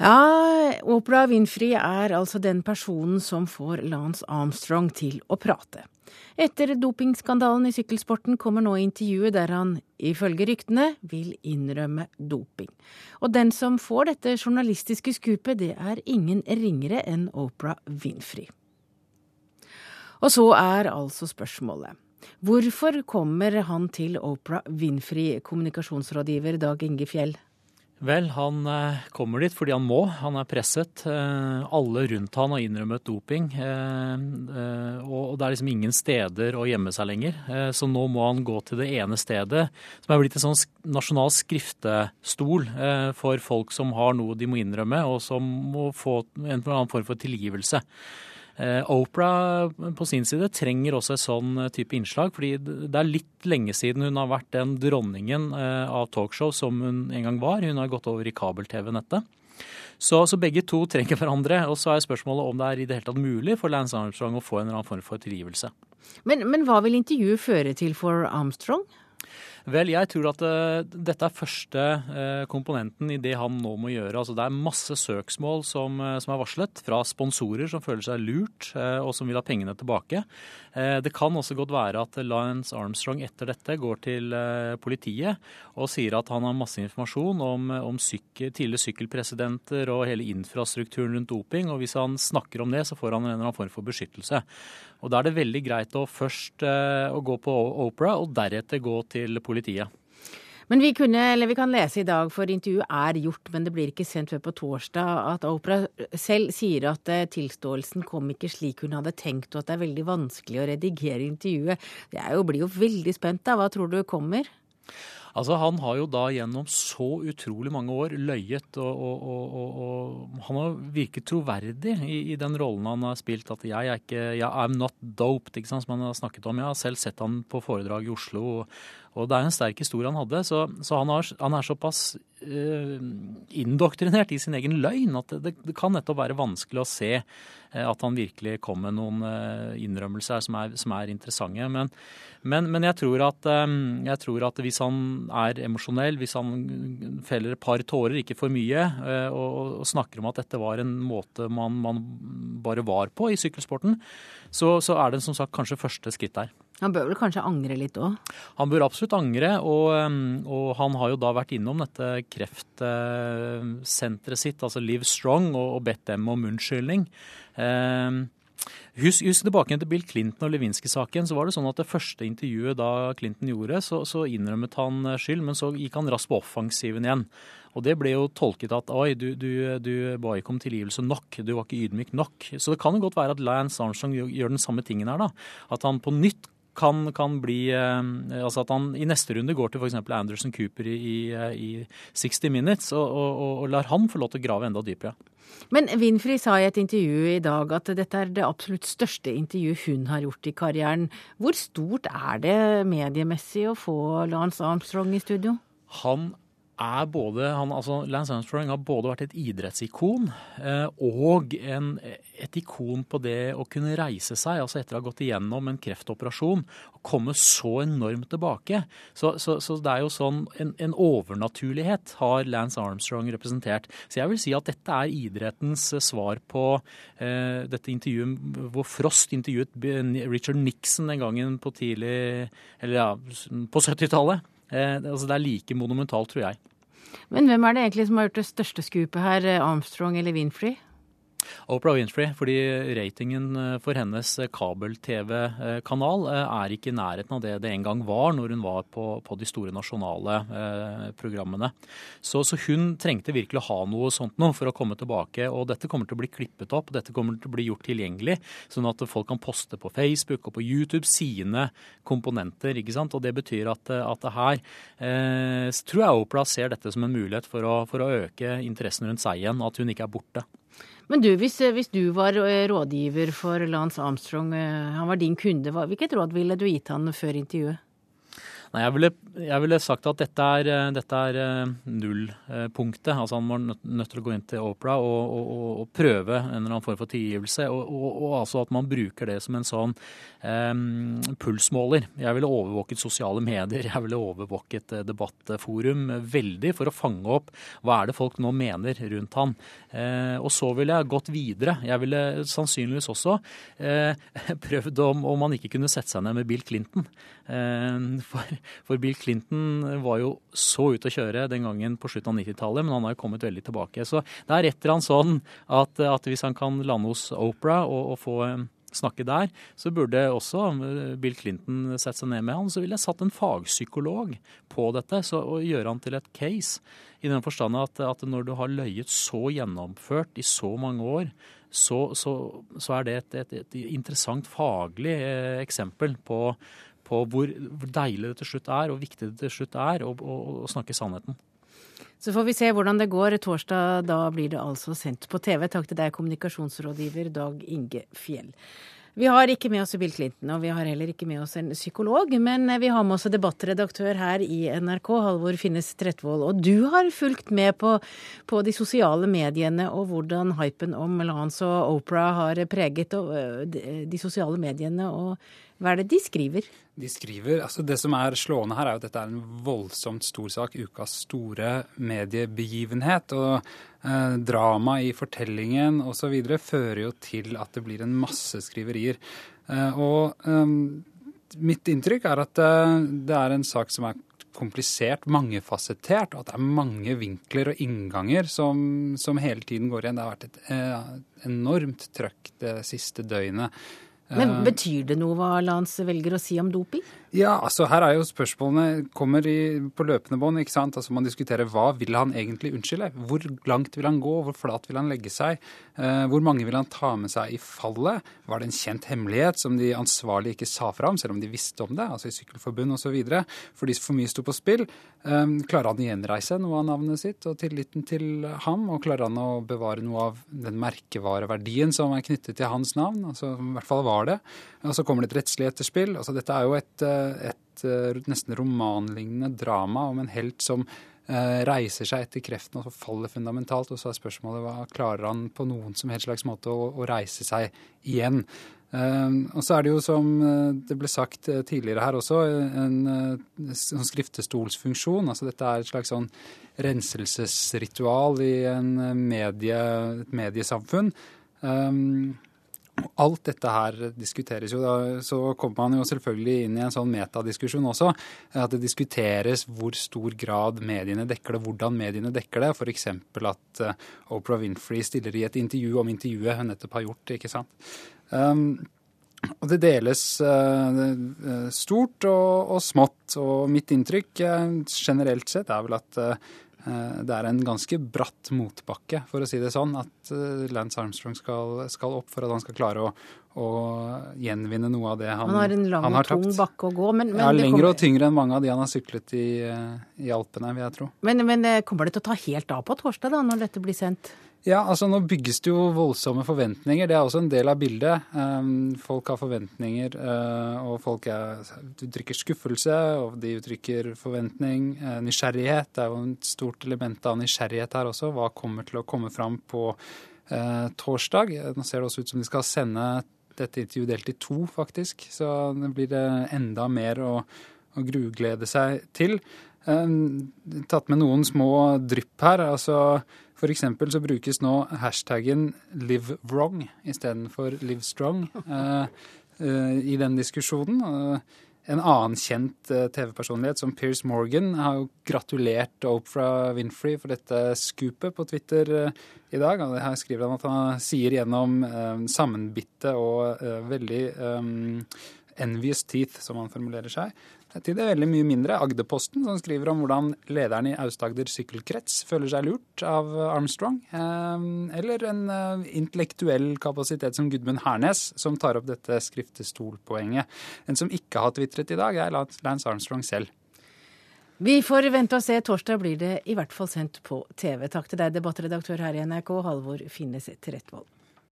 Ja, Oprah Winfrey er altså den personen som får Lance Armstrong til å prate. Etter dopingskandalen i sykkelsporten kommer nå intervjuet der han, ifølge ryktene, vil innrømme doping. Og den som får dette journalistiske skupet, det er ingen ringere enn Oprah Winfrey. Og så er altså spørsmålet. Hvorfor kommer han til Oprah Winfrey, kommunikasjonsrådgiver Dag Inge Fjell? Vel, han eh, kommer dit fordi han må. Han er presset. Eh, alle rundt han har innrømmet doping. Eh, og det er liksom ingen steder å gjemme seg lenger. Så nå må han gå til det ene stedet, som er blitt en sånn nasjonal skriftestol for folk som har noe de må innrømme, og som må få en eller annen form for tilgivelse. Eh, Opera på sin side trenger også et sånn eh, type innslag, fordi det er litt lenge siden hun har vært den dronningen eh, av talkshow som hun en gang var. Hun har gått over i kabel-TV-nettet. Så, så, begge to trenger hverandre. Og så er spørsmålet om det er i det hele tatt mulig for Lance Armstrong å få en eller annen form for tilgivelse. Men, men hva vil intervjuet føre til for Armstrong? Vel, jeg tror at uh, dette er første uh, komponenten i det han nå må gjøre. Altså, det er masse søksmål som, uh, som, er varslet fra sponsorer som føler seg lurt og som vil ha pengene tilbake. det kan også godt være at Lance Armstrong etter dette går til politiet og sier at han har masse informasjon om, om syke, tidligere sykkelpresidenter og hele infrastrukturen rundt doping. og Hvis han snakker om det, så får han en eller annen form for beskyttelse. Og Da er det veldig greit å først å gå på Opera og deretter gå til politiet. Men vi, kunne, vi, kan lese i dag, for intervjuet er gjort, men det blir ikke sendt før på torsdag, at Opera selv sier at eh, tilståelsen kom ikke slik hun hadde tenkt, og at det er veldig vanskelig å redigere intervjuet. Jeg blir jo veldig spent, da. Hva tror du kommer? Altså, Han har jo da gjennom så utrolig mange år løyet, og, og, og, og han har virket troverdig i, i, den rollen han har spilt. At jeg er ikke jeg, I'm not doped, ikke sant, som han har snakket om. Jeg har selv sett han på foredrag i Oslo. Og det er en sterk historie han hadde. Så, så han, har, han, er såpass uh, indoktrinert i sin egen løgn at det, det, kan nettopp være vanskelig å se uh, at han virkelig kom med noen uh, innrømmelser som er, som er interessante. Men, men, men jeg, tror at, um, jeg, tror at, hvis han er emosjonell, hvis han feller et par tårer, ikke for mye, og, og, snakker om at dette var en måte man, man bare var på i sykkelsporten, så, så er det som sagt kanskje første skritt der. Han bør vel kanskje angre litt òg? Han bør absolutt angre, og, og, han har jo da vært innom dette kreftsenteret sitt, altså Live Strong, og, og bedt dem om unnskyldning. Husk, husk, tilbake til Bill Clinton og Lewinsky-saken. så var Det sånn at det første intervjuet da Clinton gjorde, så, så, innrømmet han skyld, men så gikk han raskt på offensiven igjen. Og det ble jo tolket at oi, du, du, du ba ikke om tilgivelse nok, du var ikke ydmyk nok. Så det kan jo godt være at Lance Armstrong gjør den samme tingen her, da. At han på nytt kan, kan, bli eh, Altså at han i neste runde går til f.eks. Anderson Cooper i, i, i 60 Minutes og, og, og, lar han få lov til å grave enda dypere. Men Winfrey sa i et intervju i dag at dette er det absolutt største intervjuet hun har gjort i karrieren. Hvor stort er det mediemessig å få Lance Armstrong i studio? Han er både han, altså Lance Armstrong har både vært et idrettsikon eh, og en, et ikon på det å kunne reise seg, altså etter å ha gått igjennom en kreftoperasjon, og komme så enormt tilbake. Så, så, så det er jo sånn en, en, overnaturlighet har Lance Armstrong representert. Så jeg vil si at dette er idrettens svar på eh, dette intervjuet hvor Frost intervjuet Richard Nixon den gangen på tidlig, eller ja, på 70-tallet. Eh, altså det er like monumentalt, tror jeg. Men hvem er det egentlig som har gjort det største skupet her, Armstrong eller Winfrey? Oprah Winfrey, fordi ratingen eh, for hennes eh, kabel-TV-kanal eh, er ikke i nærheten av det det en gang var når hun var på, på de store nasjonale programmene. Så, så, hun trengte virkelig å ha noe sånt nå for å komme tilbake. Og dette kommer til å bli klippet opp, dette kommer til å bli gjort tilgjengelig, sånn at folk kan poste på Facebook og på YouTube sine komponenter. ikke sant? Og det betyr at, at det her eh, tror jeg Oprah ser dette som en mulighet for å, for å øke interessen rundt seg igjen, at hun ikke er borte. Men du, hvis, hvis, du var eh, rådgiver for Lance Armstrong, eh, han var din kunde, hvilket råd ville du gitt han før intervjuet? Nei, jeg ville, jeg ville, sagt at dette er, eh, er eh, nullpunktet. Altså Han var nødt til å gå inn til Opera og, og, og, prøve en eller annen form for tilgivelse. Og, og, altså at man bruker det som en sånn um, pulsmåler. Jeg ville overvåket sosiale medier, jeg ville overvåket debattforum veldig for å fange opp hva er det folk nå mener rundt han. Uh, og så ville jeg gått videre. Jeg ville sannsynligvis også uh, prøvd om, om man ikke kunne sette seg ned med Bill Clinton. For for Bill Clinton var jo så ute å kjøre den gangen på slutten av 90-tallet, men han har jo kommet veldig tilbake. Så det er et eller annet sånn at, at hvis han kan lande hos Opera og, og få eh, snakke der, så burde også eh, Bill Clinton sette seg ned med han. Så ville jeg satt en fagpsykolog på dette så, og gjøre han til et case. I den forstand at, at når du har løyet så gjennomført i så mange år, så, så, så er det et, et, et interessant faglig eh, eksempel på på hvor, deilig det til slutt er, og viktig det til slutt er å, å, å snakke sannheten. Så får vi se hvordan det går. Torsdag da blir det altså sendt på TV. Takk til deg, kommunikasjonsrådgiver Dag Inge Fjell. Vi har ikke med oss Bill Clinton, og vi har heller ikke med oss en psykolog. Men vi har med oss debattredaktør her i NRK, Halvor Finnes Tretvold. Og du har fulgt med på, på, de sosiale mediene og hvordan hypen om Lance og Opera har preget de sosiale mediene. og hva er det de skriver? De skriver, altså Det som er slående her, er jo at dette er en voldsomt stor sak. Ukas store mediebegivenhet. Og eh, drama i fortellingen osv. fører jo til at det blir en masse skriverier. Eh, og eh, mitt inntrykk er at eh, det er en sak som er komplisert, mangefasettert, og at det er mange vinkler og innganger som, som hele tiden går igjen. Det har vært et eh, enormt trøkk det siste døgnet. Men eh, Betyr det noe hva Lans velger å si om doping? Ja, altså her er jo spørsmålene kommer i, på løpende bånd. ikke sant? Altså Man diskuterer hva vil han egentlig unnskylde? Hvor langt vil han gå? Hvor flat vil han legge seg? Eh, hvor mange vil han ta med seg i fallet? Var det en kjent hemmelighet som de ansvarlige ikke sa fra om, selv om de visste om det? Altså i Sykkelforbund osv. Fordi for mye sto på spill. Eh, klarer han å gjenreise noe av navnet sitt og tilliten til ham? Og klarer han å bevare noe av den merkevareverdien som er knyttet til hans navn? Altså i hvert fall var det. Og så kommer det et rettslig etterspill. Altså dette er jo et eh, et eh, nesten romanlignende drama om en helt som eh, reiser seg etter kreften og faller fundamentalt. Og så er spørsmålet hva klarer han på noen som helst slags måte å, å reise seg igjen. Uh, og så er det jo, som det ble sagt tidligere her også, en, en skriftestolsfunksjon. Altså dette er et slags sånn renselsesritual i en medie, et mediesamfunn. Um, Alt dette her diskuteres jo. Da, så kommer man jo selvfølgelig inn i en sånn metadiskusjon også. At det diskuteres hvor stor grad mediene dekker det, hvordan mediene dekker det. F.eks. at uh, Oprah Winfrey stiller i et intervju om intervjuet hun nettopp har gjort. ikke sant? Um, og det deles uh, stort og, og, smått. Og mitt inntrykk uh, generelt sett er vel at Eh, det er en ganske bratt motbakke, for å si det sånn, at eh, Lance Armstrong skal, skal opp for at han skal klare å, å gjenvinne noe av det han, han har en lang og tung bakke å gå. Men, men ja, lengre kommer... og tyngre enn mange av de han har syklet i, eh, i Alpene, vil jeg tro. Men, men kommer det til å ta helt av på torsdag, da, når dette blir sendt? Ja, altså nå bygges det jo voldsomme forventninger. Det er også en del av bildet. Um, folk har forventninger, uh, og folk er, uttrykker skuffelse, og de uttrykker forventning. Uh, nysgjerrighet det er jo et stort element av nysgjerrighet her også. Hva kommer til å komme fram på uh, torsdag? Nå ser det også ut som de skal sende dette intervjuet delt i to, faktisk. Så det blir enda mer å, å gruglede seg til. Um, tatt med noen små drypp her. altså F.eks. så brukes nå hashtaggen 'live wrong' istedenfor 'live strong' uh, uh, i den diskusjonen. Uh, en annen kjent TV-personlighet som Piers Morgan har jo gratulert Oprah Winfrey for dette skupet på Twitter i dag. Og her skriver han at han sier gjennom sammenbitte og veldig um, envious teeth, som han formulerer seg, til det veldig mye mindre Agderposten, som skriver om hvordan lederen i Aust-Agder sykkelkrets føler seg lurt av Armstrong. Eh, eller en eh, intellektuell kapasitet som Gudmund Hernes, som tar opp dette skriftestolpoenget. En som ikke har tvitret i dag, er Lance Armstrong selv. Vi får vente og se. Torsdag blir det i hvert fall sendt på TV. Takk til deg, debattredaktør her i NRK, Halvor Finnes Trettvold.